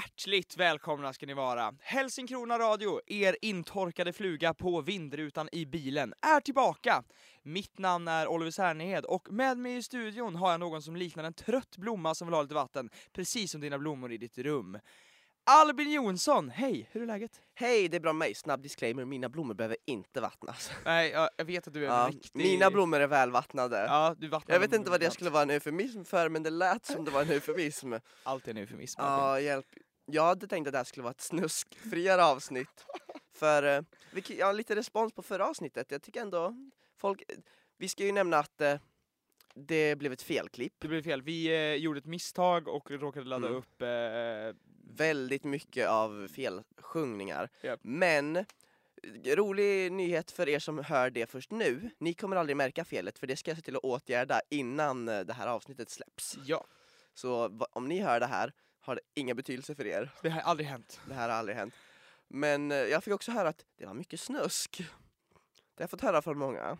Hjärtligt välkomna ska ni vara! Hälsingkrona Radio, er intorkade fluga på vindrutan i bilen, är tillbaka! Mitt namn är Oliver Särnhed och med mig i studion har jag någon som liknar en trött blomma som vill ha lite vatten, precis som dina blommor i ditt rum. Albin Jonsson, hej! Hur är läget? Hej, det är bra med mig. Snabb disclaimer, mina blommor behöver inte vattnas. Nej, jag, vet att du är en Ja, riktig... Mina blommor är välvattnade. Ja, du vattnar Jag vet inte vad det skulle vara en eufemism för, men det lät som det var en eufemism. Allt är en eufemism. Ja, hjälp. Jag hade tänkt att det här skulle vara ett snuskfriare avsnitt. För eh, jag har lite respons på förra avsnittet. Jag tycker ändå folk... Vi ska ju nämna att eh, det blev ett felklipp. Det blev fel. Vi eh, gjorde ett misstag och råkade ladda Mm. upp eh, Väldigt mycket av felsjungningar. Japp. Men eh, rolig nyhet för er som hör det först nu. Ni kommer aldrig märka felet för det ska jag se till att åtgärda innan eh, det här avsnittet släpps. Ja, Så va- om ni hör det här har det ingen betydelse för er. det har aldrig hänt. Det här har aldrig hänt. Men eh, jag fick också höra att det var mycket snusk. Det har jag fått höra från många.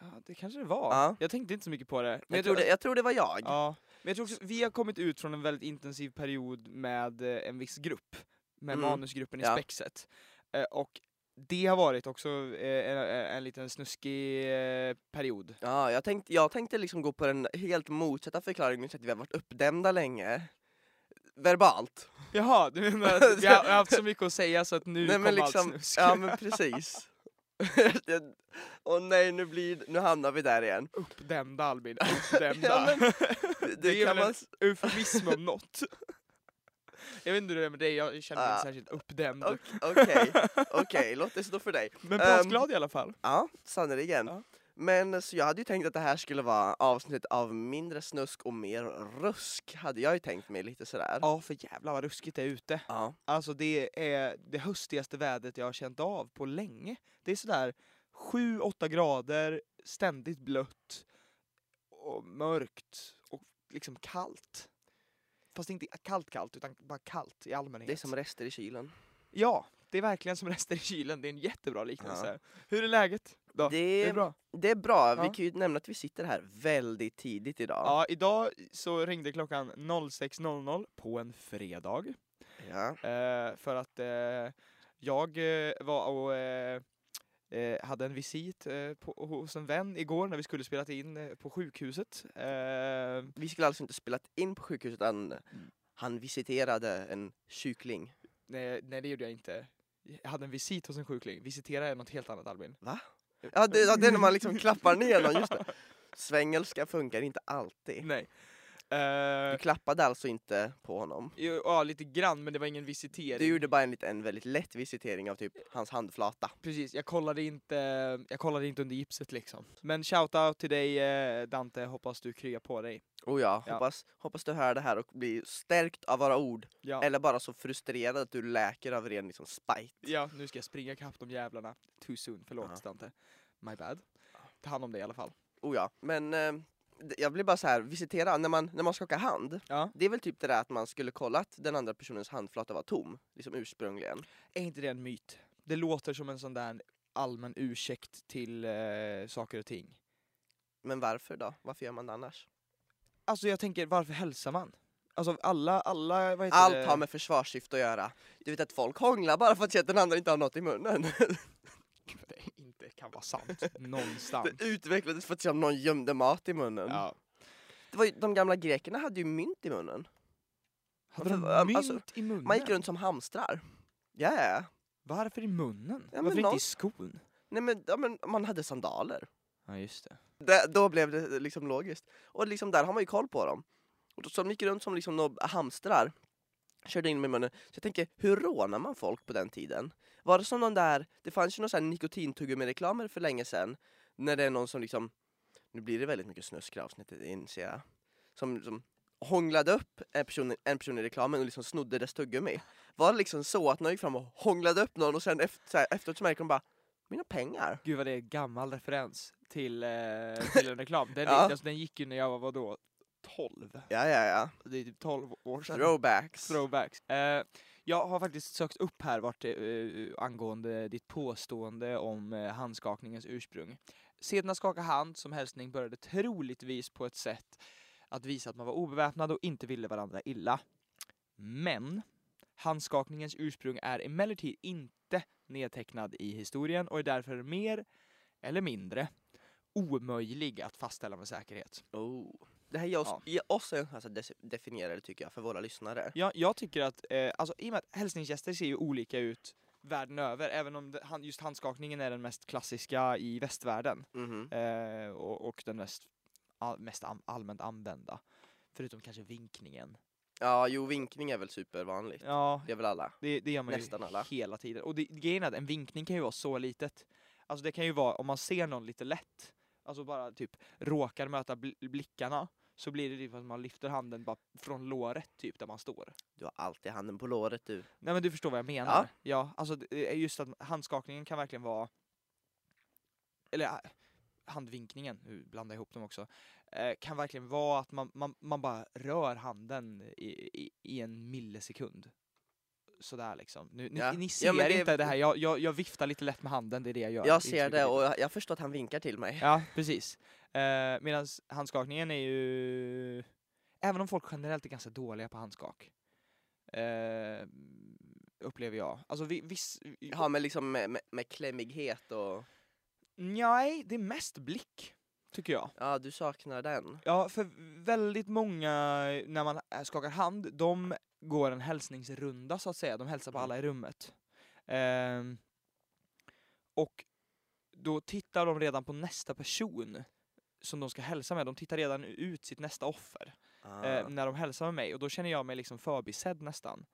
Ja, det kanske det var. Ja. Jag tänkte inte så mycket på det. Men Jag, tror, det, jag tror det var jag. Ja, men jag tror också vi har kommit ut från en väldigt intensiv period med eh, en viss grupp, med Mm. manusgruppen i Ja. Spexet. Eh, och det har varit också en, en liten snuskig period. Ja, jag, tänkte, jag tänkte liksom gå på den helt motsatta förklaringen, att vi har varit uppdämda länge. Verbalt. Jaha, du menar att vi har haft så mycket att säga så att nu Nej, kommer liksom- allt snusk? Ja men precis. Jag- Åh nej, nu, blir, nu hamnar vi där igen. Uppdämda Albin, uppdämda. Ja, men det, Det är väl man... en eufemism om något. Jag vet inte hur det är med dig, jag känner mig Ah. särskilt uppdämd. ok- Okej, okej, låt det stå för dig. Men Ehm, påskglad i alla fall. Ja, sannerligen. Ja. Men så jag hade ju tänkt att det här skulle vara avsnitt av mindre snusk och mer rusk, hade jag ju tänkt mig lite sådär. Ja, för jävlar vad ruskigt det är ute. Ja. Alltså det är det höstigaste vädret jag har känt av på länge. Det är sådär 7-8 grader, ständigt blött och mörkt och liksom kallt. Fast inte kallt kallt, utan bara kallt i allmänhet. Det är som rester i kylen. Ja, det är verkligen som rester i kylen. Det är en jättebra liknelse. Hur är läget? Då? Det, Det är bra. det är bra, vi Ja. kan ju nämna att vi sitter här väldigt tidigt idag. Ja, idag så ringde klockan 06.00 på en fredag. Ja. Eh, för att eh, jag eh, var och eh, eh, hade en visit eh, på, hos en vän igår när vi skulle spela in på sjukhuset. Vi skulle alltså inte spelat in på sjukhuset utan han visiterade en kyckling. nej, nej, det gjorde jag inte. Jag hade en visit hos en sjukling. Visitera är något helt annat Albin. Ja det, ja, det är när man liksom klappar ner någon, just det. Svengelska funkar inte alltid. Nej. Du Eh, klappade alltså inte på honom? ja, lite grann, men det var ingen visitering. Du gjorde bara en, en väldigt lätt visitering av typ hans handflata. Precis, jag kollade inte, jag kollade inte under gipset liksom. Men shoutout till dig eh, Dante, hoppas du kryar på dig. Oh ja, Ja. Hoppas, hoppas du hör det här och blir stärkt av våra ord. Ja. Eller bara så frustrerad att du läker av ren liksom spite. Ja, nu ska jag springa ikapp de jävlarna. Too soon, förlåt Ja. Dante. My bad. Ta hand om dig i alla fall. Oh ja, men eh, jag blir bara så här, visitera, när man, när man skakar hand. Ja. Det är väl typ det där att man skulle kolla att den andra personens handflata var tom, liksom ursprungligen. Är inte det en myt? Det låter som en sån där allmän ursäkt till eh, saker och ting. Men varför då? Varför gör man det annars? Alltså jag tänker, varför hälsar man? Alltså alla, alla, vad heter Allt det? har med försvarssyfte att göra. Du vet att folk hånglar bara för att se att den andra inte har något i munnen. Kan vara sant. Någonstans. Det utvecklades för att se om någon gömde mat i munnen. Ja. Det var ju, de gamla grekerna hade ju mynt i munnen. Hade de Varför- mynt alltså, i munnen? Man gick runt som hamstrar. Ja, ja. Varför i munnen? Men varför inte någon- i skon? Nej men, ja, men man hade sandaler. Ja just det. Det, då blev det liksom logiskt. Och liksom där har man ju koll på dem. Och då, så de gick runt som liksom hamstrar. Körde in med munnen. Så jag tänker, hur rånar man folk på den tiden? Var det som någon där, det fanns ju någon sån här nikotintuggummi-reklamer för länge sedan. När det är någon som liksom, nu blir det väldigt mycket snusk i avsnittet inser jag. Som, som hånglade upp en person, en person i reklamen och liksom snodde dess tuggummi. Var det liksom så att någon gick fram och hånglade upp någon och sen efter, så här, efteråt så märker de bara, mina pengar. Gud vad det är gammal referens till, eh, till en reklam. Den, Ja. alltså, den gick ju när jag var vadå, 12? Ja, ja, ja. Det är typ 12 år sedan. Throwbacks. Throwbacks. Eh, jag har faktiskt sökt upp här vart, eh, angående ditt påstående om eh, handskakningens ursprung. Seden att skaka hand som hälsning började troligtvis på ett sätt att visa att man var obeväpnad och inte ville varandra illa. Men Handskakningens ursprung är emellertid inte nedtecknad i historien och är därför mer eller mindre omöjlig att fastställa med säkerhet. Oh. Det här ger oss, Ja. ger oss en chans att definiera det tycker jag, för våra lyssnare. Ja, jag tycker att, eh, alltså, i och med att hälsningsgester ser ju olika ut världen över, även om det, han- just handskakningen är den mest klassiska i västvärlden Mhm. eh, och, och den mest, all, mest am, allmänt använda. Förutom kanske vinkningen. Ja, jo, vinkning är väl supervanligt. Ja, Det är väl alla. det, det gör man Nästan ju alla. hela tiden. Och det, grejen är att en vinkning kan ju vara så litet. Alltså det kan ju vara om man ser någon lite lätt, alltså bara typ råkar möta bl- blickarna, så blir det typ att man lyfter handen bara från låret typ där man står. Du har alltid handen på låret du. Nej men du förstår vad jag menar. Ja. Ja, alltså är just att handskakningen kan verkligen vara, eller äh, handvinkningen, nu blandar jag ihop dem också, eh, kan verkligen vara att man, man, man bara rör handen i, i, i en millisekund. Sådär liksom. Nu, ni, Ja. ni ser Ja, det- inte det här, jag, jag, jag viftar lite lätt med handen, det är det jag gör. Jag ser det och jag, jag förstår att han vinkar till mig. Ja, precis. Eh, Medan handskakningen är ju, även om folk generellt är ganska dåliga på handskak, eh, upplever jag. Alltså vi, viss, Ja, men liksom med, med, med klämmighet och... Nej, det är mest blick, tycker jag. Ja, du saknar den. Ja, för väldigt många, när man äh, skakar hand, de går en hälsningsrunda så att säga. De hälsar på Mm. alla i rummet. Ehm, och då tittar de redan på nästa person som de ska hälsa med. De tittar redan ut sitt nästa offer Ah. eh, när de hälsar med mig. Och då känner jag mig liksom förbisedd nästan.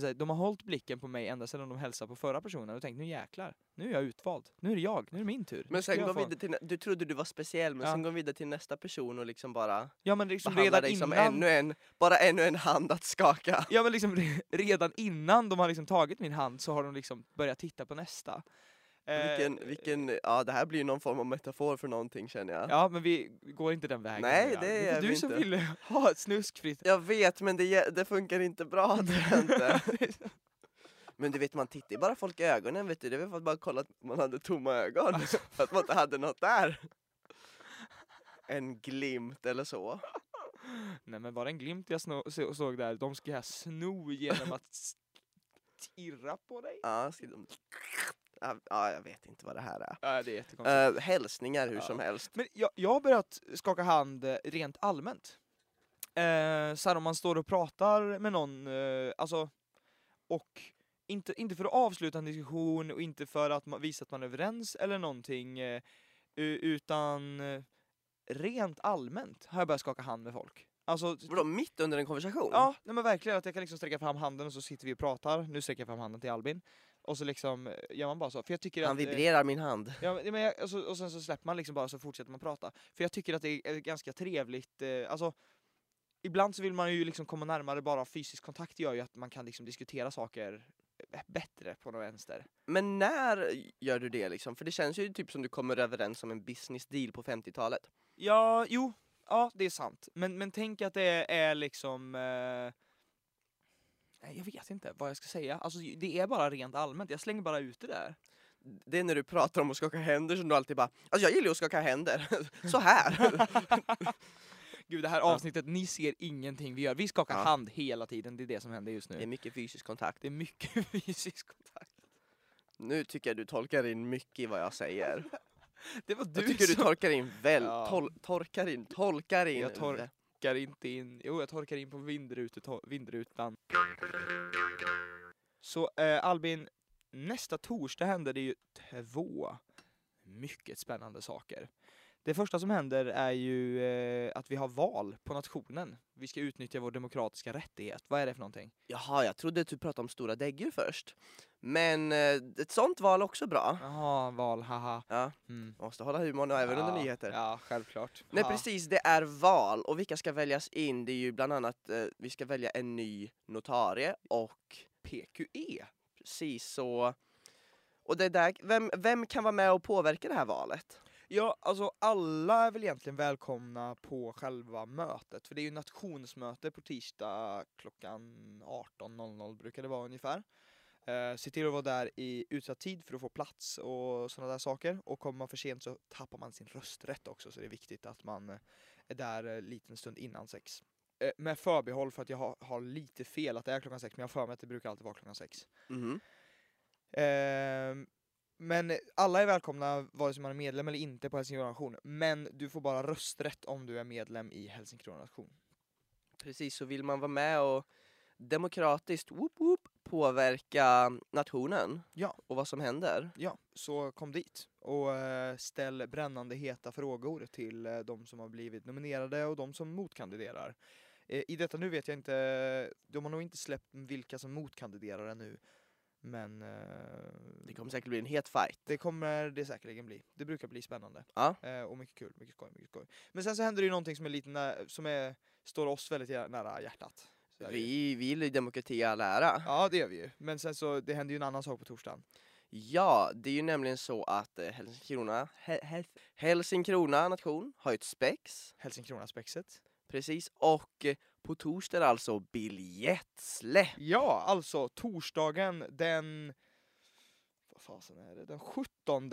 Så här, de har hållit blicken på mig ända sedan de hälsade på förra personen och tänkt nu jäklar, nu är jag utvald. Nu är det jag, nu är det min tur. Men sen går få- vidare till, du trodde du var speciell men Ja. sen går vi vidare till nästa person och liksom bara Ja men liksom redan dig som innan... ännu en, bara ännu en hand att skaka. Ja men liksom re- redan innan de har liksom tagit min hand så har de liksom börjat titta på nästa. Eh, Vilken, vilken, ja det här blir någon form av metafor för någonting känner jag. Ja men vi går inte den vägen. Nej, det är du vi som inte. ville ha snuskfritt. Jag vet men det, det funkar inte bra jag inte. Men du vet man tittar ju bara folk i ögonen vet du, det väl för att bara kolla att man hade tomma ögon. Alltså. För att man inte hade något där. En glimt eller så. Nej men var det en glimt jag så- såg där? De ska jag sno genom att stirra på dig? Ja, ska de... ja, ja, jag vet inte vad det här är. Ja det är jättekonstigt. Uh, hälsningar hur Ja. som helst. Men jag, jag har börjat skaka hand eh, rent allmänt. Eh, så här om man står och pratar med någon, eh, alltså, och inte, inte för att avsluta en diskussion och inte för att man, visa att man är överens eller någonting, eh, utan eh, rent allmänt har jag börjat skaka hand med folk. Alltså, Vadå, mitt under en konversation? Ja, nej men verkligen att jag kan liksom sträcka fram handen och så sitter vi och pratar. Nu sträcker jag fram handen till Albin. Och så liksom eh, gör man bara så. För jag tycker Han att, eh, vibrerar min hand. Ja, men- jag, och, så, och sen så släpper man liksom bara så fortsätter man prata. För jag tycker att det är ganska trevligt, eh, alltså Ibland så vill man ju liksom komma närmare, bara fysisk kontakt gör ju att man kan liksom diskutera saker eh, bättre på något vänster. Men när gör du det liksom? För det känns ju typ som du kommer överens om en business deal på 50-talet. Ja, jo, ja det är sant. Men, men tänk att det är liksom eh, jag vet inte vad jag ska säga. Alltså det är bara rent allmänt, jag slänger bara ut det där. Det är när du pratar om att skaka händer som du alltid bara Alltså jag gillar ju att skaka händer, så här. Gud det här avsnittet, ni ser ingenting vi gör. Vi skakar Ja. hand hela tiden, det är det som händer just nu. Det är mycket fysisk kontakt. Det är mycket fysisk kontakt. Nu tycker jag du tolkar in mycket i vad jag säger. Det var Jag du tycker du som torkar in väl, Ja. tol, torkar in, tolkar in. Jag tor- torkar inte in, jo jag torkar in på vindrutet, vindrutan. Så eh, Albin, nästa torsdag händer det ju två mycket spännande saker. Det första som händer är ju eh, att vi har val på nationen. Vi ska utnyttja vår demokratiska rättighet. Vad är det för någonting? Jaha, jag trodde att du pratade om stora däggdjur först. Men eh, ett sånt val också bra. Jaha, val, haha. Ja, Mm. måste hålla humorn även under Ja, nyheter. Ja, självklart. Nej Ja. precis, det är val och vilka ska väljas in? Det är ju bland annat, eh, vi ska välja en ny notarie och PQE. precis så. Och det där, vem, vem kan vara med och påverka det här valet? Ja, alltså alla är väl egentligen välkomna på själva mötet, för det är ju nationsmöte på tisdag klockan 18.00 brukar det vara ungefär. Eh, se till att vara där i utsatt tid för att få plats och sådana där saker. Och kommer man för sent så tappar man sin rösträtt också, så det är viktigt att man eh, är där en liten stund innan sex. eh, med förbehåll för att jag har, har lite fel att det är klockan sex, men jag har för mig att det brukar alltid vara klockan sex. Mhm. Ehm, men alla är välkomna vare sig man är medlem eller inte på Helsingborg Nation, men du får bara rösträtt om du är medlem i Helsingborg Nation. Precis, så vill man vara med och demokratiskt whoop, whoop, påverka nationen Ja. och vad som händer. Ja, så kom dit och eh, ställ brännande heta frågor till eh, de som har blivit nominerade och de som motkandiderar. Eh, I detta nu vet jag inte, de har nog inte släppt vilka som motkandiderar ännu. Men eh, Det kommer säkert bli en het fight. det kommer det säkerligen bli. Det brukar bli spännande. Ja. Eh, och mycket kul, mycket skoj, mycket skoj. Men sen så händer det ju någonting som är lite nä- som är, står oss väldigt nära hjärtat. Vi vill ju demokrati i all ära. Ja det gör vi ju. Men sen så, det händer ju en annan sak på torsdagen. Ja, det är ju nämligen så att eh, Helsingkrona, Hel- Hel- Helsingkrona nation har ju ett spex. Helsingkrona-spexet. Precis, och eh, på torsdag är alltså biljettsläpp. Ja, alltså torsdagen den... Vad fasen är det? Den 17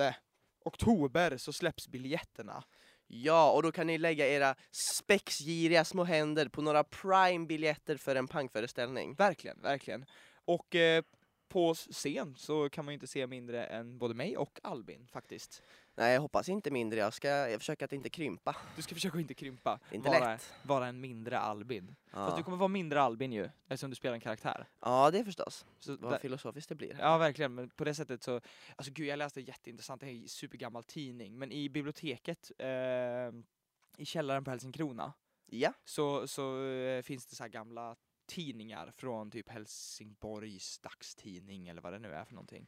oktober så släpps biljetterna. Ja, och då kan ni lägga era spexgiriga små händer på några prime-biljetter för en pangföreställning. Verkligen, verkligen. Och eh, på scen så kan man ju inte se mindre än både mig och Albin faktiskt. Nej, jag hoppas inte mindre. Jag ska jag försöker att inte krympa. Du ska försöka att inte krympa. Inte vara, lätt. vara en mindre Albin. Fast du Ja. kommer vara mindre Albin ju, eftersom du spelar en karaktär. ja, det förstås. Så Vad där- filosofiskt det blir. Ja verkligen, men på det sättet så, alltså gud jag läste jätteintressant, det är en supergammal tidning, men i biblioteket eh, i källaren på Helsingkrona Ja. så, så eh, finns det så här gamla tidningar från typ Helsingborgs dagstidning eller vad det nu är för någonting.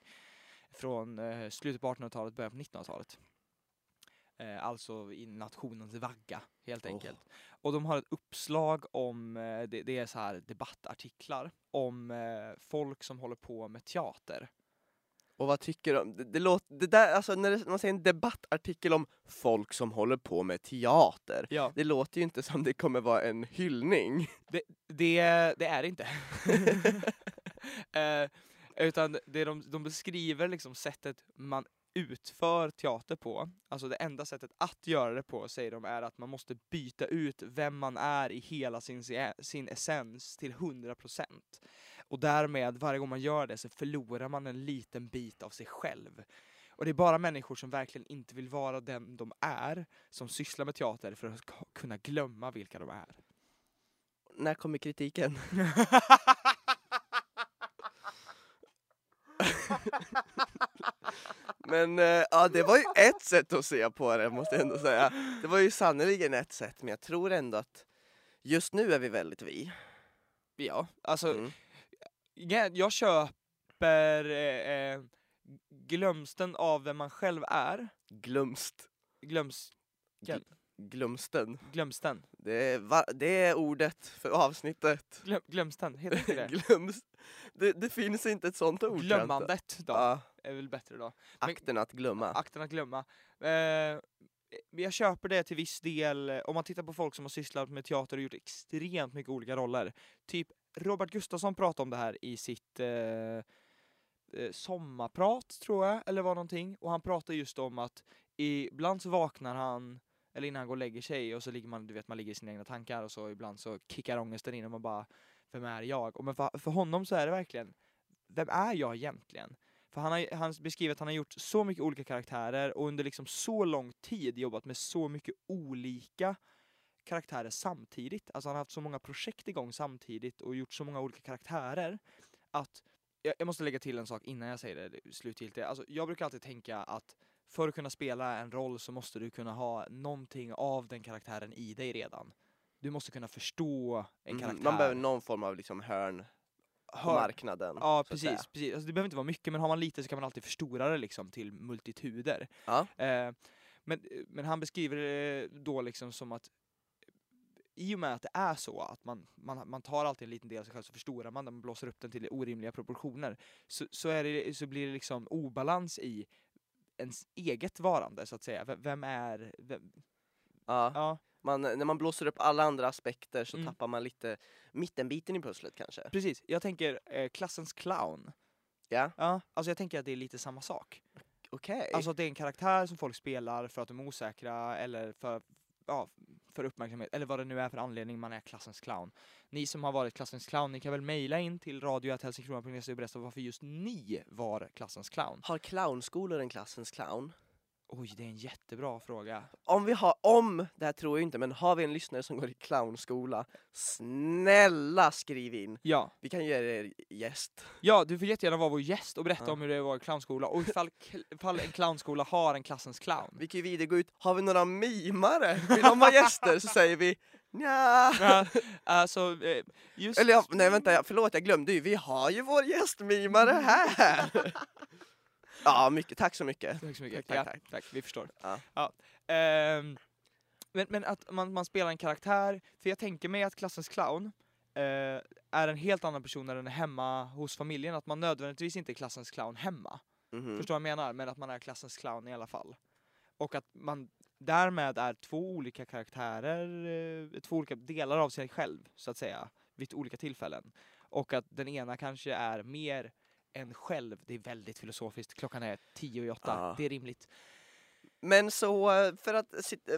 Från eh, slutet på 1800-talet, början på 1900-talet. Eh, alltså i nationens vagga helt enkelt. Och de har ett uppslag om, eh, det, det är så här debattartiklar om folk som håller på med teater. Och vad tycker du? Det, det låter, det där, alltså när det, man säger en debattartikel om folk som håller på med teater. Ja. Det låter ju inte som det kommer vara en hyllning. Det, det är det inte. eh, utan det de, de beskriver liksom sättet man utför teater på. Alltså det enda sättet att göra det på, säger de, är att man måste byta ut vem man är i hela sin, sin essens till 100%. Och därmed, varje gång man gör det, så förlorar man en liten bit av sig själv. Och det är bara människor som verkligen inte vill vara den de är, som sysslar med teater för att kunna glömma vilka de är. När kommer kritiken? Men eh, ja, det var ju ett sätt att se på det måste jag ändå säga. Det var ju sannerligen ett sätt, men jag tror ändå att just nu är vi väldigt vi. Ja, alltså Mm. Ja, jag köper eh, glömsten av vem man själv är. Glömst. Glöms, Gl- glömsten. glömsten. Det är, va, det är ordet för avsnittet. Glöm, glömsten, heter inte det? Glömst. Det, det finns inte ett sånt ord. Glömmandet då, Ja, är väl bättre då. Men- akten att glömma. Akten att glömma. Eh, jag köper det till viss del, eh, om man tittar på folk som har sysslat med teater och gjort extremt mycket olika roller. Typ Robert Gustafsson pratade om det här i sitt eh, eh, sommarprat, tror jag, eller var någonting. Och han pratade just om att ibland så vaknar han, eller innan han går och lägger sig, och så ligger man, du vet, man ligger i sina egna tankar och så ibland så kickar ångesten in och man bara, vem är jag? Och men för, för honom så är det verkligen, vem är jag egentligen? För han, har, han beskriver att han har gjort så mycket olika karaktärer och under liksom så lång tid jobbat med så mycket olika karaktärer samtidigt. Alltså han har haft så många projekt igång samtidigt och gjort så många olika karaktärer att jag, jag måste lägga till en sak innan jag säger det slutgiltigt. Alltså jag brukar alltid tänka att för att kunna spela en roll så måste du kunna ha någonting av den karaktären i dig redan. Du måste kunna förstå en Mhm, karaktär. Man behöver någon form av liksom hörn Hör- marknaden. Ja precis, precis. Alltså, det behöver inte vara mycket men har man lite så kan man alltid förstora det liksom till multituder. Ja. Eh, men, men han beskriver det då liksom som att i och med att det är så att man, man, man tar alltid en liten del av sig själv så förstorar man den, man blåser upp den till orimliga proportioner så, så, är det, så blir det liksom obalans i ens eget varande så att säga. V- Vem är... Vem, Ja. ja, Man, när man blåser upp alla andra aspekter så Mm. tappar man lite mittenbiten i pusslet kanske. precis. Jag tänker eh, klassens clown. Ja, Ja, alltså jag tänker att det är lite samma sak. okej. Alltså att det är en karaktär som folk spelar för att de är osäkra eller för, ja, för uppmärksamhet, eller vad det nu är för anledning man är klassens clown. Ni som har varit klassens clown, ni kan väl mejla in till radio.helsingkrona.se och berätta varför just ni var klassens clown. Har clownskolor en klassens clown? Oj, det är en jättebra fråga. Om vi har, om, det här tror jag inte, men har vi en lyssnare som går i clownskola, snälla skriv in. Ja, Vi kan göra er gäst. ja du får jättegärna vara vår gäst och berätta Ja. om hur det var i clownskola och ifall, ifall en clownskola har en klassens clown. Vi kan ju vidare gå ut, har vi några mimare? Vill de vara gäster? Så säger vi nja. Ja, alltså, just... Eller nej vänta, förlåt jag glömde ju, vi har ju vår gästmimare här! Ja, mycket, tack så mycket. Tack så mycket. Tack, ja, tack, tack. vi förstår. Ja. Ehm, men, men att man, man spelar en karaktär, för jag tänker mig att klassens clown eh, är en helt annan person när den är hemma hos familjen, att man nödvändigtvis inte är klassens clown hemma. Mhm. Förstår vad jag menar? Men att man är klassens clown i alla fall. Och att man därmed är två olika karaktärer, eh, två olika delar av sig själv, så att säga, vid olika tillfällen. Och att den ena kanske är mer än själv. Det är väldigt filosofiskt. Klockan är tio i åtta. Ja. Det är rimligt. Men så eh, för att,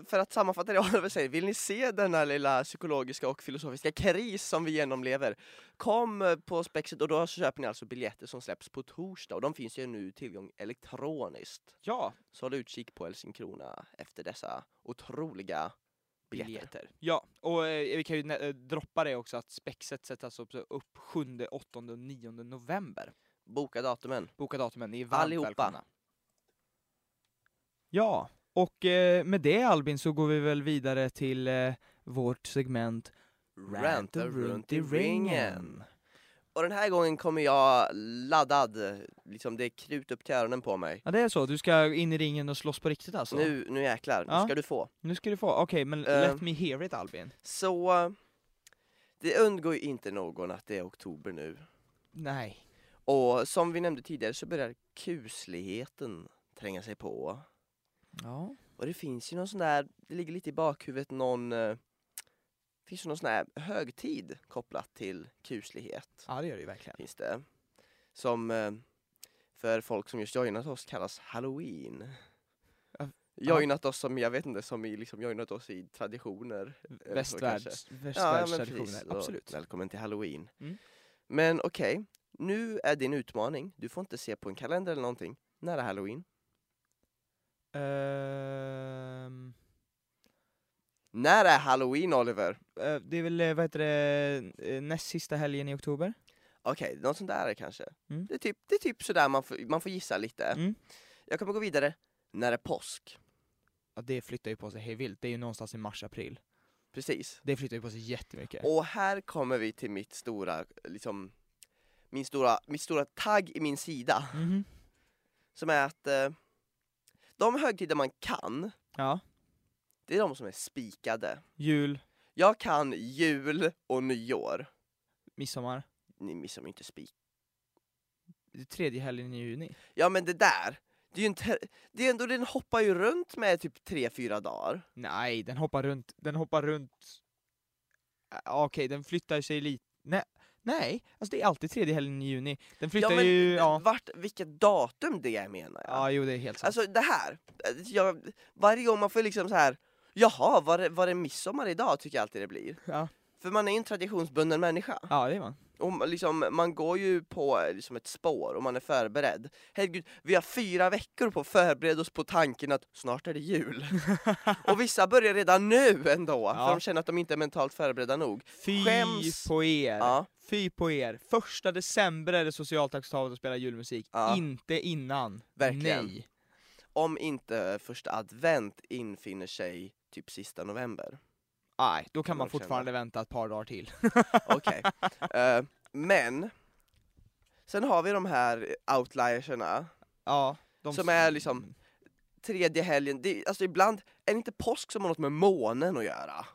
för att sammanfatta det Oliver säger, vill ni se denna lilla psykologiska och filosofiska kris som vi genomlever? Kom eh, på Spexet och då köper ni alltså biljetter som släpps på torsdag och de finns ju nu tillgång elektroniskt. Ja, Så håll utkik på Helsingkrona efter dessa otroliga biljetter. Ja, och eh, vi kan ju eh, droppa det också att spexet sätts alltså upp- upp 7, 8 och 9 november. Boka datumen. Boka datumen, ni är varmt Allihopa. välkomna. Ja, och eh, med det Albin så går vi väl vidare till eh, vårt segment Ranta runt i ringen. Och den här gången kommer jag laddad, liksom det är krut upp till öronen på mig. Ja det är så, du ska in i ringen och slåss på riktigt alltså? Nu, nu jäklar, Ja. nu ska du få. Nu ska du få, okej men Eh. let me hear it Albin. Så, det undgår ju inte någon att det är oktober nu. Nej. Och som vi nämnde tidigare så börjar kusligheten tränga sig på. Ja. Och det finns ju någon sån där, det ligger lite i bakhuvudet någon, eh, finns ju någon sån här högtid kopplat till kuslighet. Ja det gör det ju verkligen. Finns det. Som eh, för folk som just joinat oss kallas halloween. Ja. Joinat oss som, jag vet inte, som i liksom joinat oss i traditioner. eller så Västvärlds, kanske. Ja, ja, västvärldstraditioner, absolut. Välkommen till halloween. Mm. Men okej, nu är din utmaning, du får inte se på en kalender eller någonting. När är halloween? Ehm, När är halloween Oliver? eh, det är väl, eh, vad heter det, eh, näst sista helgen i oktober? Okej, något sånt där är det kanske. Mm. Det, är typ, det är typ sådär man får, man får gissa lite. Mm. Jag kommer gå vidare. När är påsk? Ja det flyttar ju på sig hej vilt, det är ju någonstans i mars-april. Precis. Det flyttar ju på sig jättemycket. Och här kommer vi till mitt stora, liksom, min stora, mitt stora tagg i min sida. Mhm. Som är att eh, de högtider man kan, Ja, det är de som är spikade. jul, Jag kan jul och nyår. midsommar, Ni missar mig inte spik. det är tredje helgen i juni. Ja men det där, det är ju inte, det är ändå, den hoppar ju runt med typ tre fyra dagar. Nej, den hoppar runt, den hoppar runt... Äh, Okej, den flyttar sig lite... Nej, nej, alltså det är alltid tredje helgen i juni. Den flyttar ja men ju... Ja. vart, vilket datum det är menar jag. ja, jo det är helt sant. Alltså det här, jag, varje gång man får liksom så här. Jaha, var det, var det midsommar idag? Tycker jag alltid det blir. ja. För man är ju en traditionsbunden människa. ja, det är man. Och liksom, man går ju på liksom ett spår och man är förberedd. Herregud, vi har fyra veckor på att förbereda oss på tanken att snart är det jul. och vissa börjar redan nu ändå, Ja. för de känner att de inte är mentalt förberedda nog. Fy Skäms. på er! Ja, Fy på er! Första december är det socialt acceptabelt att spela julmusik, Ja. inte innan. Verkligen. Nej. om inte första advent infinner sig typ sista november. Nej, då kan man man känna. fortfarande vänta ett par dagar till. Okej. Eh, men, sen har vi de här outlierserna. Ja, Som är liksom- Tredje helgen, det, alltså ibland, är det inte påsk som har något med månen att göra?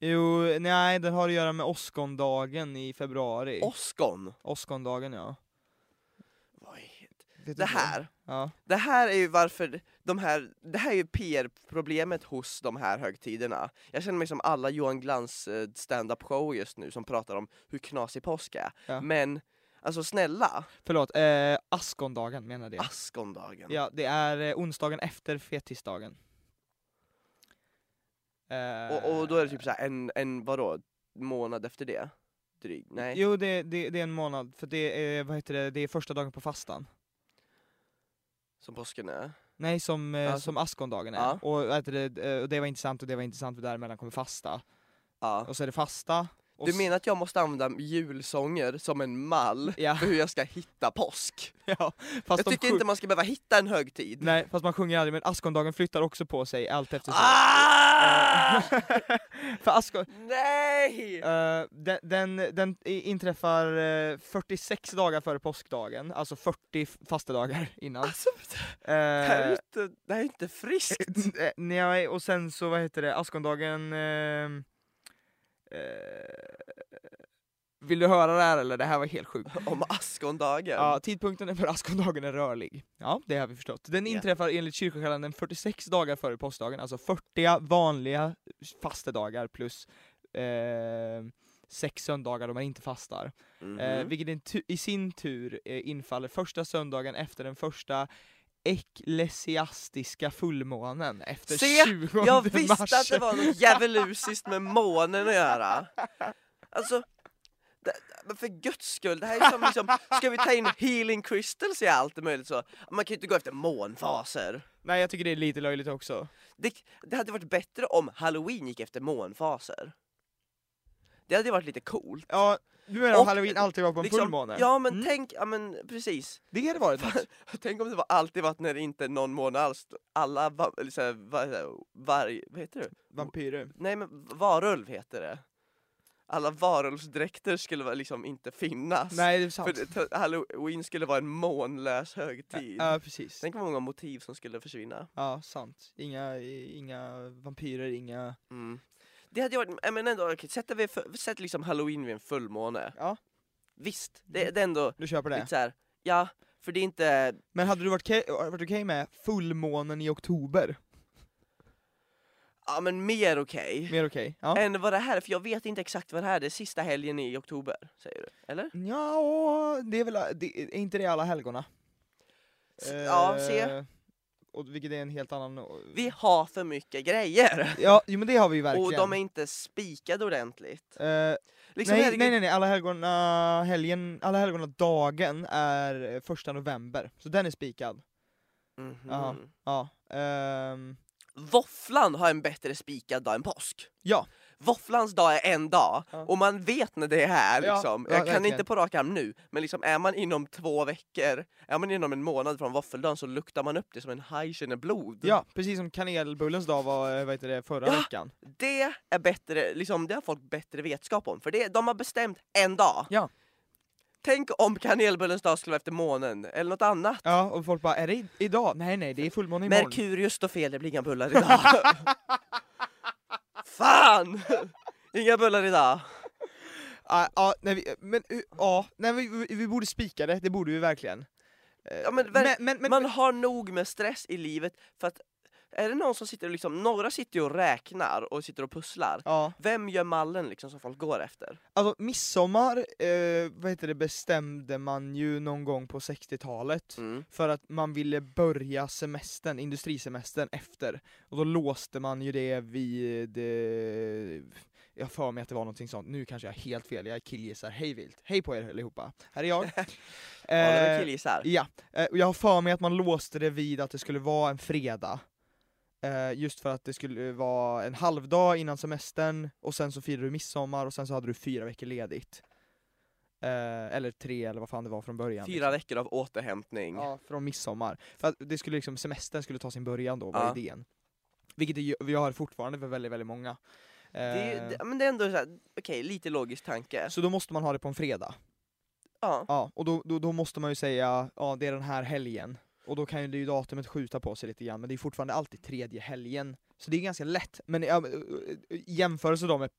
Jo, nej, den har att göra med åskondagen i februari. Oskon? Åskondagen, ja. Det här, Ja. det här är ju varför de här, det här är ju PR-problemet hos de här högtiderna. Jag känner mig som alla Johan Glans eh, stand-up show just nu som pratar om hur knasig påsk är. Ja. Men, alltså snälla, Förlåt, eh, askondagen menar det. askondagen. Ja, det är eh, onsdagen efter fettisdagen. Eh, Och, och då är det typ så här en, en vadå, månad efter det? Dryg, nej? Jo, det, det, det är en månad, för det är, vad heter det, det är första dagen på fastan. Som påsken är? Nej, som, eh, som askondagen är. Ja. Och, vad heter det, eh, och det var intressant och det var intressant, för däremellan kommer fasta. Ja. Och så är det fasta. Du s- menar att jag måste använda julsånger som en mall Ja, för hur jag ska hitta påsk? ja. Fast Jag de tycker sjung- inte man ska behöva hitta en högtid. Nej, fast man sjunger aldrig, men askondagen flyttar också på sig allt eftersom. Ah! Eh, för askon, Nej! eh, den, den, den i- inträffar eh, 46 dagar före påskdagen, alltså 40 f- fastedagar innan. Alltså, det här är Eh, ju inte, det här är inte friskt. Eh, Nej, och sen så vad heter det, askondagen... Eh, eh, vill du höra det här eller? Det här var helt sjukt. Om askondagen. Ja, tidpunkten för askondagen är rörlig. Ja, det har vi förstått. Den Ja. inträffar enligt kyrkokalendern 46 dagar före påskdagen, alltså 40 vanliga fastedagar plus eh, sex söndagar då man inte fastar. Mhm. Eh, vilket i tu- i sin tur eh, infaller första söndagen efter den första eklesiastiska fullmånen efter Se, 20 jag mars. visste att det var något djävulusiskt med månen att göra. Alltså, det, för guds skull, det här är som liksom, ska vi ta in healing crystals i allt möjligt så? Man kan ju inte gå efter månfaser. Nej jag tycker det är lite löjligt också. Det, det hade varit bättre om halloween gick efter månfaser. Det hade varit lite coolt. Ja, du menar att halloween alltid var på en Liksom, fullmåne? Ja men Mm. tänk, ja men precis. Det hade varit något. Tänk om det var alltid varit när det inte är någon måne alls. Alla, va, eller så här, va, varg, vad heter det? Vampyrer. Nej men varulv heter det. Alla varulvsdräkter skulle liksom inte finnas. Nej det är För sant. det- halloween skulle vara en månlös högtid. Ja precis. Tänk vad många motiv som skulle försvinna. Ja, sant. Inga, inga vampyrer, inga... Mm. Det hade varit, jag men ändå, okej, sätter vi, för- sätt liksom halloween vid en fullmåne. Ja. Visst, det, det är ändå Du köper det? lite såhär, ja, för det är inte, Men hade du varit okej varit okej med fullmånen i oktober? ja men mer okej. Mer okej? Ja. Än vad det här är, för jag vet inte exakt vad det här är, det är sista helgen i oktober, säger du? Eller? Ja, det är väl, det, är inte det alla helgona? S- ja, se. Och vilket är en helt annan... Vi har för mycket grejer! Ja, jo, men det har vi ju verkligen. Och de är inte spikade ordentligt. Eh, Liksom, nej, nej nej nej, alla helgona helgen, alla helgona dagen är första november, så den är spikad. Mhm. Ja. Ja. ehm, Våfflan har en bättre spikad dag än påsk. ja, Våfflans dag är en dag, Ja. och man vet när det är här liksom. ja, Jag kan verkligen. inte på rak arm nu, men liksom är man inom två veckor, är man inom en månad från våffeldagen så luktar man upp det som en haj känner blod. ja, precis som kanelbullens dag var eh, vad heter det, förra Ja. veckan. Det är bättre, liksom, det har folk bättre vetskap om, för det, de har bestämt en dag. Ja. Tänk om kanelbullens dag skulle vara efter månen, eller något annat. Ja, och folk bara, är det idag? Nej nej, det är fullmåne imorgon. Merkurius står fel, det blir inga bullar idag. Fan! Inga bullar idag. Ja, ja, nej, vi, men ja, nej, vi, vi, borde spika det, det borde vi verkligen. Eh, Ja, men men, men, Man har nog med stress i livet för att är det någon som sitter och liksom, några sitter ju och räknar och sitter och pusslar. ja, Vem gör mallen liksom som folk går efter? alltså midsommar, eh, vad heter det, bestämde man ju någon gång på 60-talet. Mm. För att man ville börja semestern, industrisemestern efter. Och då låste man ju det vid, eh, jag för mig att det var någonting sånt, nu kanske jag har helt fel, jag killgissar hej vilt. Hej på er allihopa, här är jag. Eh, killgissar. Ja, eh, jag har för mig att man låste det vid att det skulle vara en fredag. Eh, just för att det skulle vara en halvdag innan semestern, och sen så firade du midsommar, och sen så hade du fyra veckor ledigt. Eh, eller tre, eller vad fan det var från början. Fyra veckor av återhämtning. Ja, från midsommar. För att det skulle liksom, semestern skulle ta sin början då, var Ja. idén. Vilket vi har fortfarande för väldigt, väldigt många. Det, är, Eh, ju- det, men det är ändå så här, okej, lite logisk tanke. Så då måste man ha det på en fredag. Ja. Ja, och då, då, då måste man ju säga, ja det är den här helgen. Och då kan ju det ju datumet skjuta på sig lite grann, men det är fortfarande alltid tredje helgen. Så det är ganska lätt. Men ja, men, eh, i jämförelse då med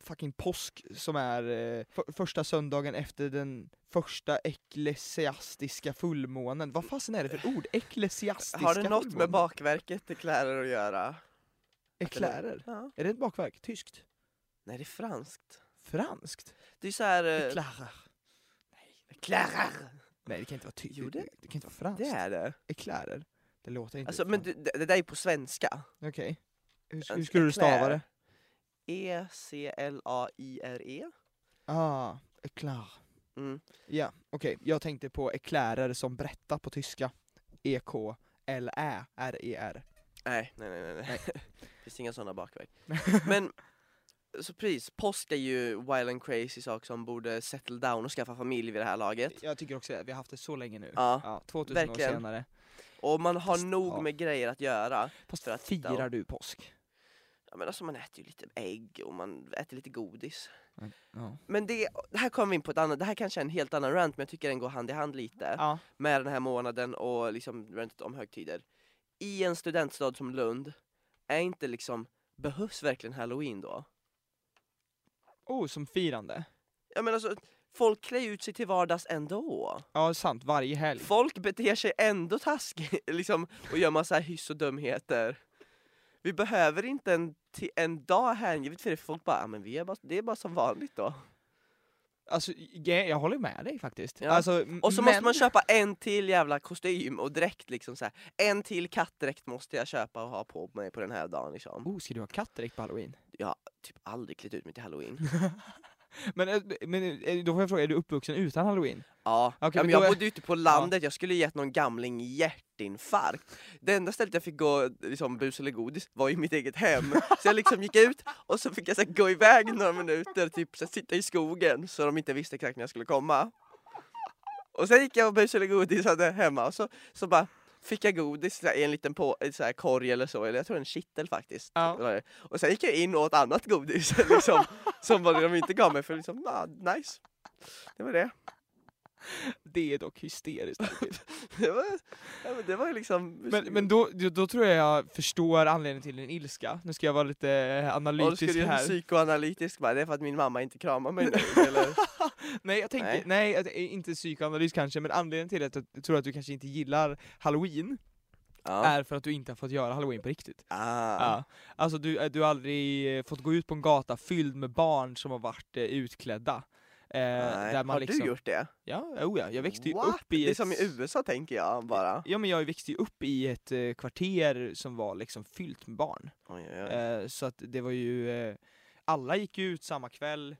fucking påsk som är eh, för, första söndagen efter den första eklesiastiska fullmånen. Vad fasen är det för ord? Eklesiastiska Har det något med fullmånen? bakverket eklärer att göra? Eklärer? Ja. Är det ett bakverk? Tyskt? Nej, det är franskt. Franskt? Det är så här... eh, Eklärer? Eklärer! Nej det kan inte vara. Jo, det, det- det kan inte vara franskt. Det är det. Eklärer? Det låter inte Alltså, men det, det, det där är på svenska. Okej. Hur, hur skulle du stava det? E-C-L-A-I-R-E. Ah, eclair. Mm. Ja, okej. Jag tänkte på eklärer som berätta på tyska. E E-K-L-Ä-R-E-R. Nej, nej, nej, nej. nej. Nej. finns inga sådana bakväg. Men, så precis, påsk är ju wild and crazy sak som borde settle down och skaffa familj vid det här laget. Jag tycker också det. Vi har haft det så länge nu. Ja, Ja, 2000 verkligen. år senare. och man har Fast, nog ja. med grejer att göra. Fast För att firar och- du påsk? Ja, men alltså man äter ju lite ägg och man äter lite godis. Ja. Men det, det här kommer vi in på ett annat, det här kanske är en helt annan rant men jag tycker den går hand i hand lite. ja. med den här månaden och liksom rantet om högtider. I en studentstad som Lund, är inte liksom, behövs verkligen halloween då? Oh, som firande. Jag menar alltså, folk klär ut sig till vardags ändå. Ja, sant. Varje helg. Folk beter sig ändå taskigt liksom, och gör massa hyss och dumheter. Vi behöver inte en, en dag hängivet för det, folk bara, "Ja, men vi är bara, det är bara som vanligt då. Alltså, jag, jag håller med dig faktiskt. Ja. Alltså, Och så men... måste man köpa en till jävla kostym och dräkt liksom så här. En till kattdräkt måste jag köpa och ha på mig på den här dagen liksom. Oh, ska du ha kattdräkt på halloween? typ aldrig klätt ut mig till halloween. men, eh, men eh, då får jag fråga, är du uppvuxen utan halloween? Ja, Okej, ja men jag är- bodde ute på landet, jag skulle gett någon gamling hjärtinfarkt. Det enda stället jag fick gå liksom, bus eller godis var i mitt eget hem. Så jag liksom gick ut och så fick jag så här, gå iväg några minuter, typ så här, sitta i skogen så de inte visste exakt när jag skulle komma. Och sen gick jag och bus eller godis hade hemma och så, så bara fick jag godis i en liten på, så här, korg eller så, eller jag tror en kittel faktiskt. Ja. Och sen gick jag in och åt annat godis liksom, som de inte gav mig för liksom, ah, nice. Det var det. Det är dock hysteriskt. Det var, ja, men det var liksom... men men då, då tror jag jag förstår anledningen till din ilska. Nu ska jag vara lite eh, du analytisk skulle ju här. psykoanalytisk bara, det är för att min mamma inte kramar mig nu eller? Nej, jag tänker, nej, Nej. inte psykoanalys kanske, men anledningen till att jag tror att du kanske inte gillar halloween Ja. är för att du inte har fått göra halloween på riktigt. Ah. Ja. Alltså du, eh, du har aldrig fått gå ut på en gata fylld med barn som har varit eh, utklädda. Eh, Nej. där man Har liksom, du gjort det? Ja, oh ja, jag växte ju What? upp i Det är ett... som i USA tänker jag bara. Ja men jag växte ju upp i ett eh, kvarter som var liksom fyllt med barn. Oj, oj, oj. Eh, så att det var ju, eh, alla gick ut samma kväll.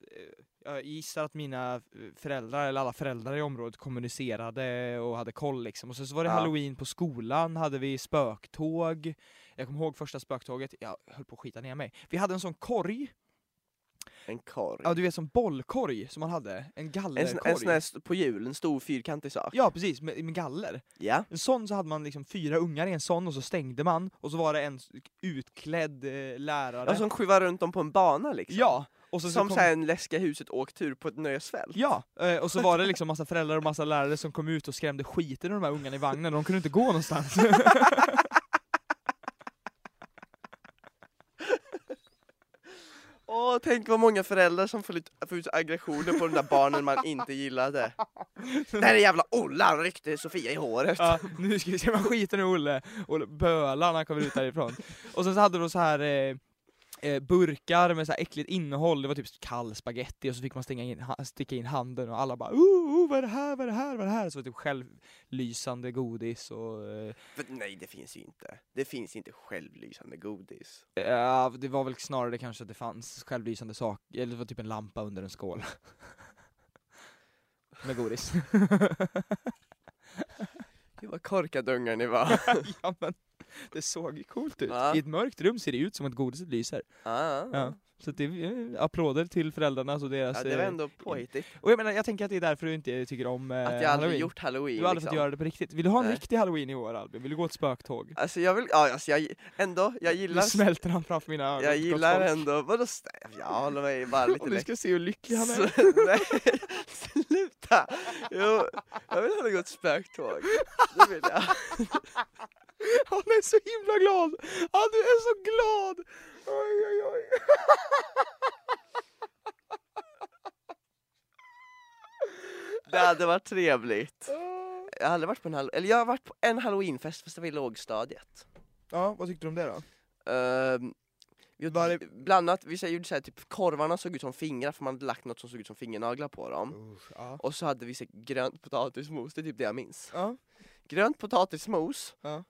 Eh, jag gissar att mina eh, föräldrar, eller alla föräldrar i området kommunicerade och hade koll liksom. Och sen så var det Ja. halloween på skolan, hade vi spöktåg. Jag kommer ihåg första spöktåget, jag höll på att skita ner mig. Vi hade en sån korg, En korg. ja du vet som bollkorg som man hade, en en, gallerkorg. sån, en sån här på jul, en stor fyrkantig sak. Ja precis, med, med galler. Ja. En sån så hade man liksom fyra ungar i en sån och så stängde man och så var det en utklädd eh, lärare. Ja, som skjuvar runt dem på en bana liksom. Ja! Och så, som kom, så här en läskiga huset åktur på ett nöjesfält. Ja, eh, och så var det liksom massa föräldrar och massa lärare som kom ut och skrämde skiten ur de här ungarna i vagnen, de kunde inte gå någonstans. Åh, tänk vad många föräldrar som får ut, får ut aggressioner på de där barnen man inte gillade. Den är jävla Olle, han ryckte Sofia i håret. ja, nu ska vi se, man skiter nu Olle, Olle bölar när han kommer ut därifrån. Och sen så hade de så här eh, eh, burkar med så här äckligt innehåll, det var typ kall spaghetti och så fick man sticka in, sticka in handen och alla bara oh, oh, vad är det här, vad är det här, vad är det här? Så var det typ självlysande godis och eh, För, nej, det finns ju inte. Det finns inte självlysande godis. Ja, det var väl snarare kanske att det fanns självlysande saker, eller det var typ en lampa under en skål. Med godis. Gud vad korkade ungar ni var. ja men, det såg ju coolt ut. Ja. I ett mörkt rum ser det ut som att godiset lyser. ja, Ja. Så det är eh, applåder till föräldrarna och deras... ja, det var eh, ändå påhittigt. Och jag menar, jag tänker att det är därför du inte tycker om eh, Att jag aldrig halloween. gjort halloween. Du har aldrig liksom. fått göra det på riktigt. Vill du ha en Nej. riktig halloween i år Albin? Vill du gå ett spöktåg? Alltså jag vill, ja alltså jag ändå, jag Nu gillar, smälter han framför mina ögon. jag gillar ändå, vadå jag håller mig bara lite Och du lätt. ska se hur lycklig han är. Nej, sluta! Jo, jag vill ha något spöktåg. Det vill jag. Han är så himla glad! Han är så glad! Oj, oj, oj. Det hade varit trevligt. Jag har varit på en eller jag har varit på en halloweenfest fast det var i lågstadiet. Ja, vad tyckte du om det då? Ehm, vi Var Bland annat, vi gjorde såhär, typ korvarna såg ut som fingrar för man hade lagt något som såg ut som fingernaglar på dem. ja. Och så hade vi så här grönt potatismos, det är typ det jag minns. Ja. Grönt potatismos, Ja.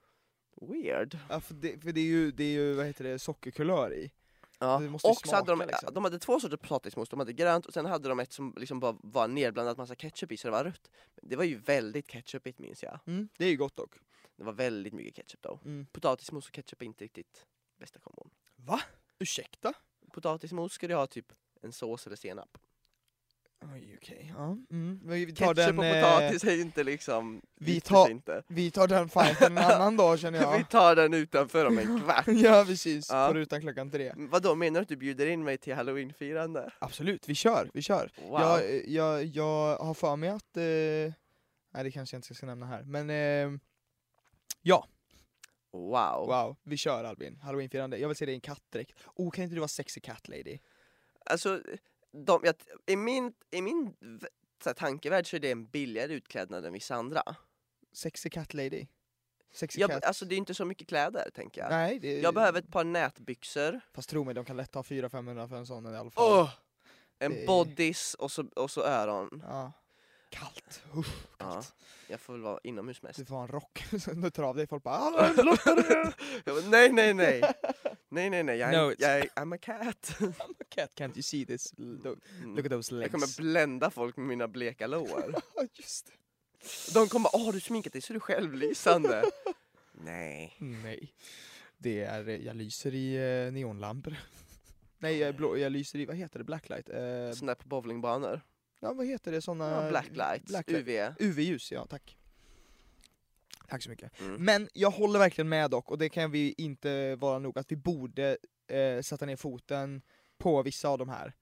Weird. Ja, för, det, för det är ju, det är ju vad heter det, sockerkulör i. Ja. Och så hade de, liksom. de hade två sorters potatismos, de hade grönt och sen hade de ett som liksom bara var nedblandat massa ketchup i så det var rött. Det var ju väldigt ketchupigt minns jag. Mm, det är ju gott dock. Det var väldigt mycket ketchup då. Mm. Potatismos och ketchup är inte riktigt bästa kombon. Va? Ursäkta? Potatismos ska du ha typ en sås eller senap. Oj okej, ja. Mm. Vi vi tar Ketchup den, och eh, potatis är ju inte liksom, vi tar- inte. vi tar den fighten en annan dag känner Vi jag. tar den utanför om en kvart. ja precis, Ja. på rutan klockan tre. Vad då menar du att du bjuder in mig till halloweenfirande? Absolut, vi kör, vi kör. Wow. Jag, jag, jag har för mig att, eh, nej det kanske jag inte ska nämna här, men eh, ja, wow. wow, vi kör Albin, halloweenfirande. Jag vill se dig i en kattdräkt. Oh, kan inte du vara sexy cat lady? Alltså, de, jag, i min, i min så här, tankevärld så är det en billigare utklädnad än vissa andra. Sexy cat lady? Sexy Jag, cat? alltså det är inte så mycket kläder tänker jag. Nej, det, Jag behöver ett par nätbyxor, Fast tro mig, de kan lätt ha 400-500 för en sån i alla fall. Åh! en Det bodys och så, och så öron. Ja. Kallt, Ja, kallt. jag får väl vara inomhus mest. Du får ha en rock, du tar av dig, folk bara "Ah, blottar du?" Jag bara, nej, nej, nej. Nej, nej, nej, jag No, jag I'm a cat. I'm a cat, can't you see this? Look Mm. at those Jag legs. kommer blända folk med mina bleka lår. Just det. De kommer åh du sminkat dig så du självlysande. nej. Nej. Det är, eh, jag lyser i eh, neonlampor. Nej, jag, blå, jag lyser i, vad heter det, blacklight? Eh, Sån där på bowlingbanor. ja, vad heter det, såna... Ja, blacklights, blacklight. UV. UV-ljus, ja tack. Tack så mycket. Mm. Men jag håller verkligen med dock, och det kan vi inte vara nog, att vi borde eh, sätta ner foten på vissa av de här.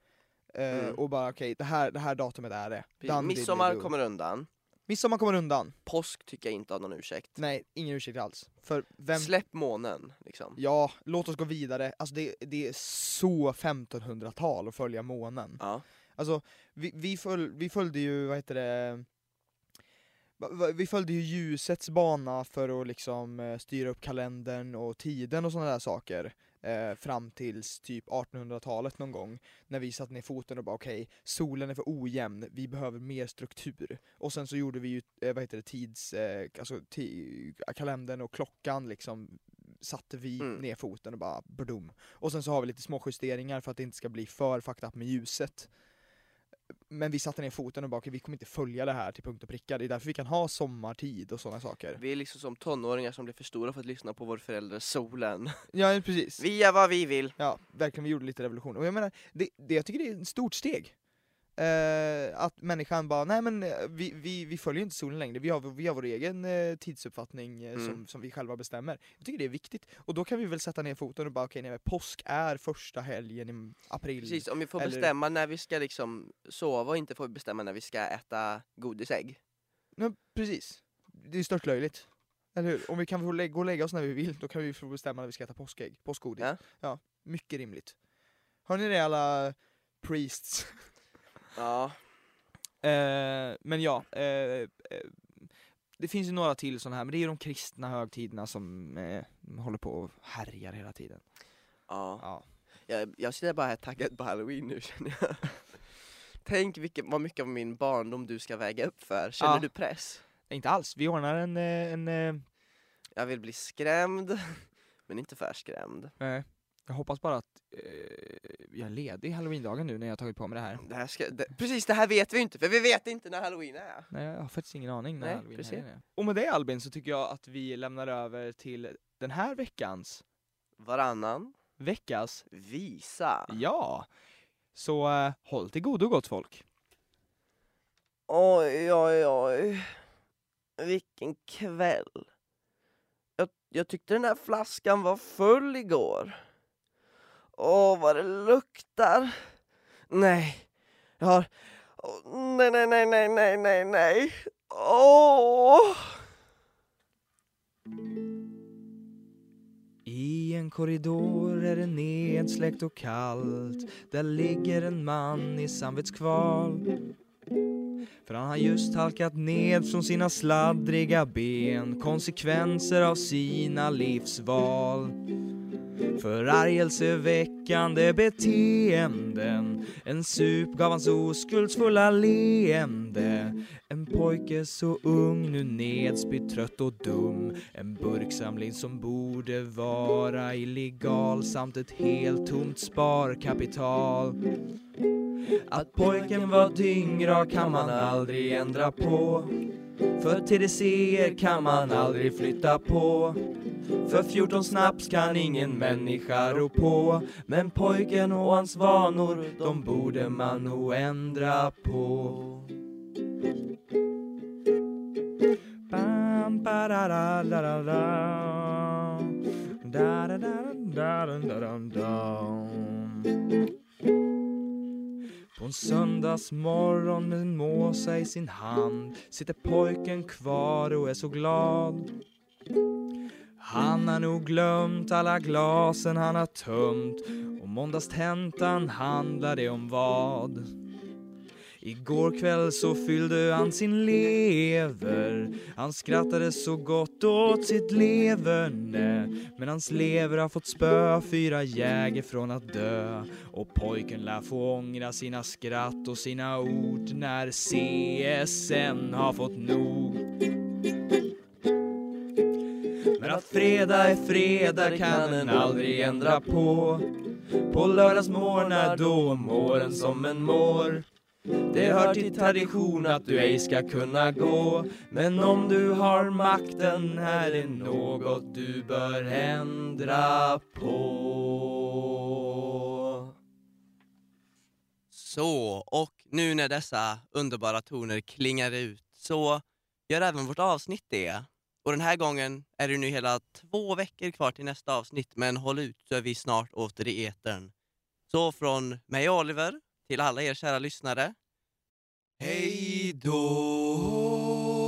Eh, Mm. Och bara okej, det, här, det här datumet är det. Did, Midsommar do. kommer undan. Midsommar kommer undan. Påsk tycker jag inte har någon ursäkt. Nej, ingen ursäkt alls. För vem... Släpp månen liksom. Ja, låt oss gå vidare. Alltså det, det är så 1500-tal att följa månen. Ja. Alltså, vi, vi, föl, vi följde ju, vad heter det, vi följde ju ljusets bana för att liksom eh, styra upp kalendern och tiden och sådana där saker. Eh, fram tills typ 1800-talet någon gång. När vi satte ner foten och bara okej, solen är för ojämn, vi behöver mer struktur. Och sen så gjorde vi ju, eh, vad heter det, tids, eh, alltså kalendern och klockan liksom satte vi Mm. ner foten och bara badum. Och sen så har vi lite små justeringar för att det inte ska bli för fucked up med ljuset. Men vi satte ner foten och bara vi kommer inte följa det här till punkt och pricka. Det är därför vi kan ha sommartid och sådana saker. Vi är liksom som tonåringar som blir för stora för att lyssna på vår förälder solen. Ja, precis. Vi gör vad vi vill. Ja, verkligen, vi gjorde lite revolution. Och jag menar, det, det, jag tycker det är ett stort steg. Eh, att människan bara, nej men eh, vi, vi, vi följer inte solen längre, vi har, vi har vår egen eh, tidsuppfattning eh, Mm. som, som vi själva bestämmer. Jag tycker det är viktigt. Och då kan vi väl sätta ner foten och bara, okej, nej men påsk är första helgen i april. Precis, om vi får Eller- bestämma när vi ska liksom sova och inte får bestämma när vi ska äta godisägg. Ja, precis. Det är stört löjligt. Eller hur? Om vi kan få lä- gå och lägga oss när vi vill, då kan vi få bestämma när vi ska äta påskägg, påskgodis. Ja. ja mycket rimligt. Hör ni det alla priests? Ja, Eh, men ja, eh, eh, det finns ju några till sådana här, men det är ju de kristna högtiderna som eh, håller på och härjar hela tiden. ja. Ja. Jag, jag sitter bara här taggad på halloween nu känner jag. Tänk vilket, vad mycket av min barndom du ska väga upp för. Känner Ja. du press? Inte alls, vi ordnar en, eh, en eh, Jag vill bli skrämd, men inte för skrämd. eh, jag hoppas bara att eh, jag är ledig halloweendagen nu när jag har tagit på mig det här. Det här ska, det, precis, det här vet vi inte, för vi vet inte när halloween är. Nej, jag har faktiskt ingen aning när Nej, halloween precis. är. Och med det Albin så tycker jag att vi lämnar över till den här veckans, Varannan veckas, visa. ja! Så eh, håll till godo gott folk. Oj, oj, oj. Vilken kväll. Jag, jag tyckte den här flaskan var full igår. Åh, vad det luktar. Nej, jag har... Oh, nej, nej, nej, nej, nej, nej, nej. Åh! I en korridor är det nedsläckt och kallt Där ligger en man i samvetskval För han har just halkat ned från sina sladdriga ben Konsekvenser av sina livsval Förargelseväckande beteenden. En sup gav hans oskuldsfulla leende. En pojke så ung, nu nedspytt, trött och dum. En burksamling som borde vara illegal Samt ett helt tomt sparkapital. Att pojken var dyngrak kan man aldrig ändra på. För TDC kan man aldrig flytta på för 14 snaps kan ingen människa rå på Men pojken och hans vanor, de borde man nog ändra på Bam, ba, da, da, da, da, da. Da, da, da, da, da, da, da, da. På en söndagsmorgon med en måsa i sin hand sitter pojken kvar och är så glad han har nog glömt alla glasen han har tömt och måndagstentan handlade om vad? Igår kväll så fyllde han sin lever. Han skrattade så gott åt sitt leverne Men hans lever har fått spö fyra jäger från att dö. Och pojken lär få ångra sina skratt och sina ord När CSN har fått nog. Att fredag är fredag kan en aldrig ändra på. På lördagsmorgnar då mår en som en mår. Det hör till tradition att du ej ska kunna gå. Men om du har makten här är något du bör ändra på. Så, och nu när dessa underbara toner klingar ut så gör även vårt avsnitt det. Och den här gången är det nu hela två veckor kvar till nästa avsnitt, men håll ut så är vi snart åter i etern. Så från mig och Oliver till alla er kära lyssnare. Hej då!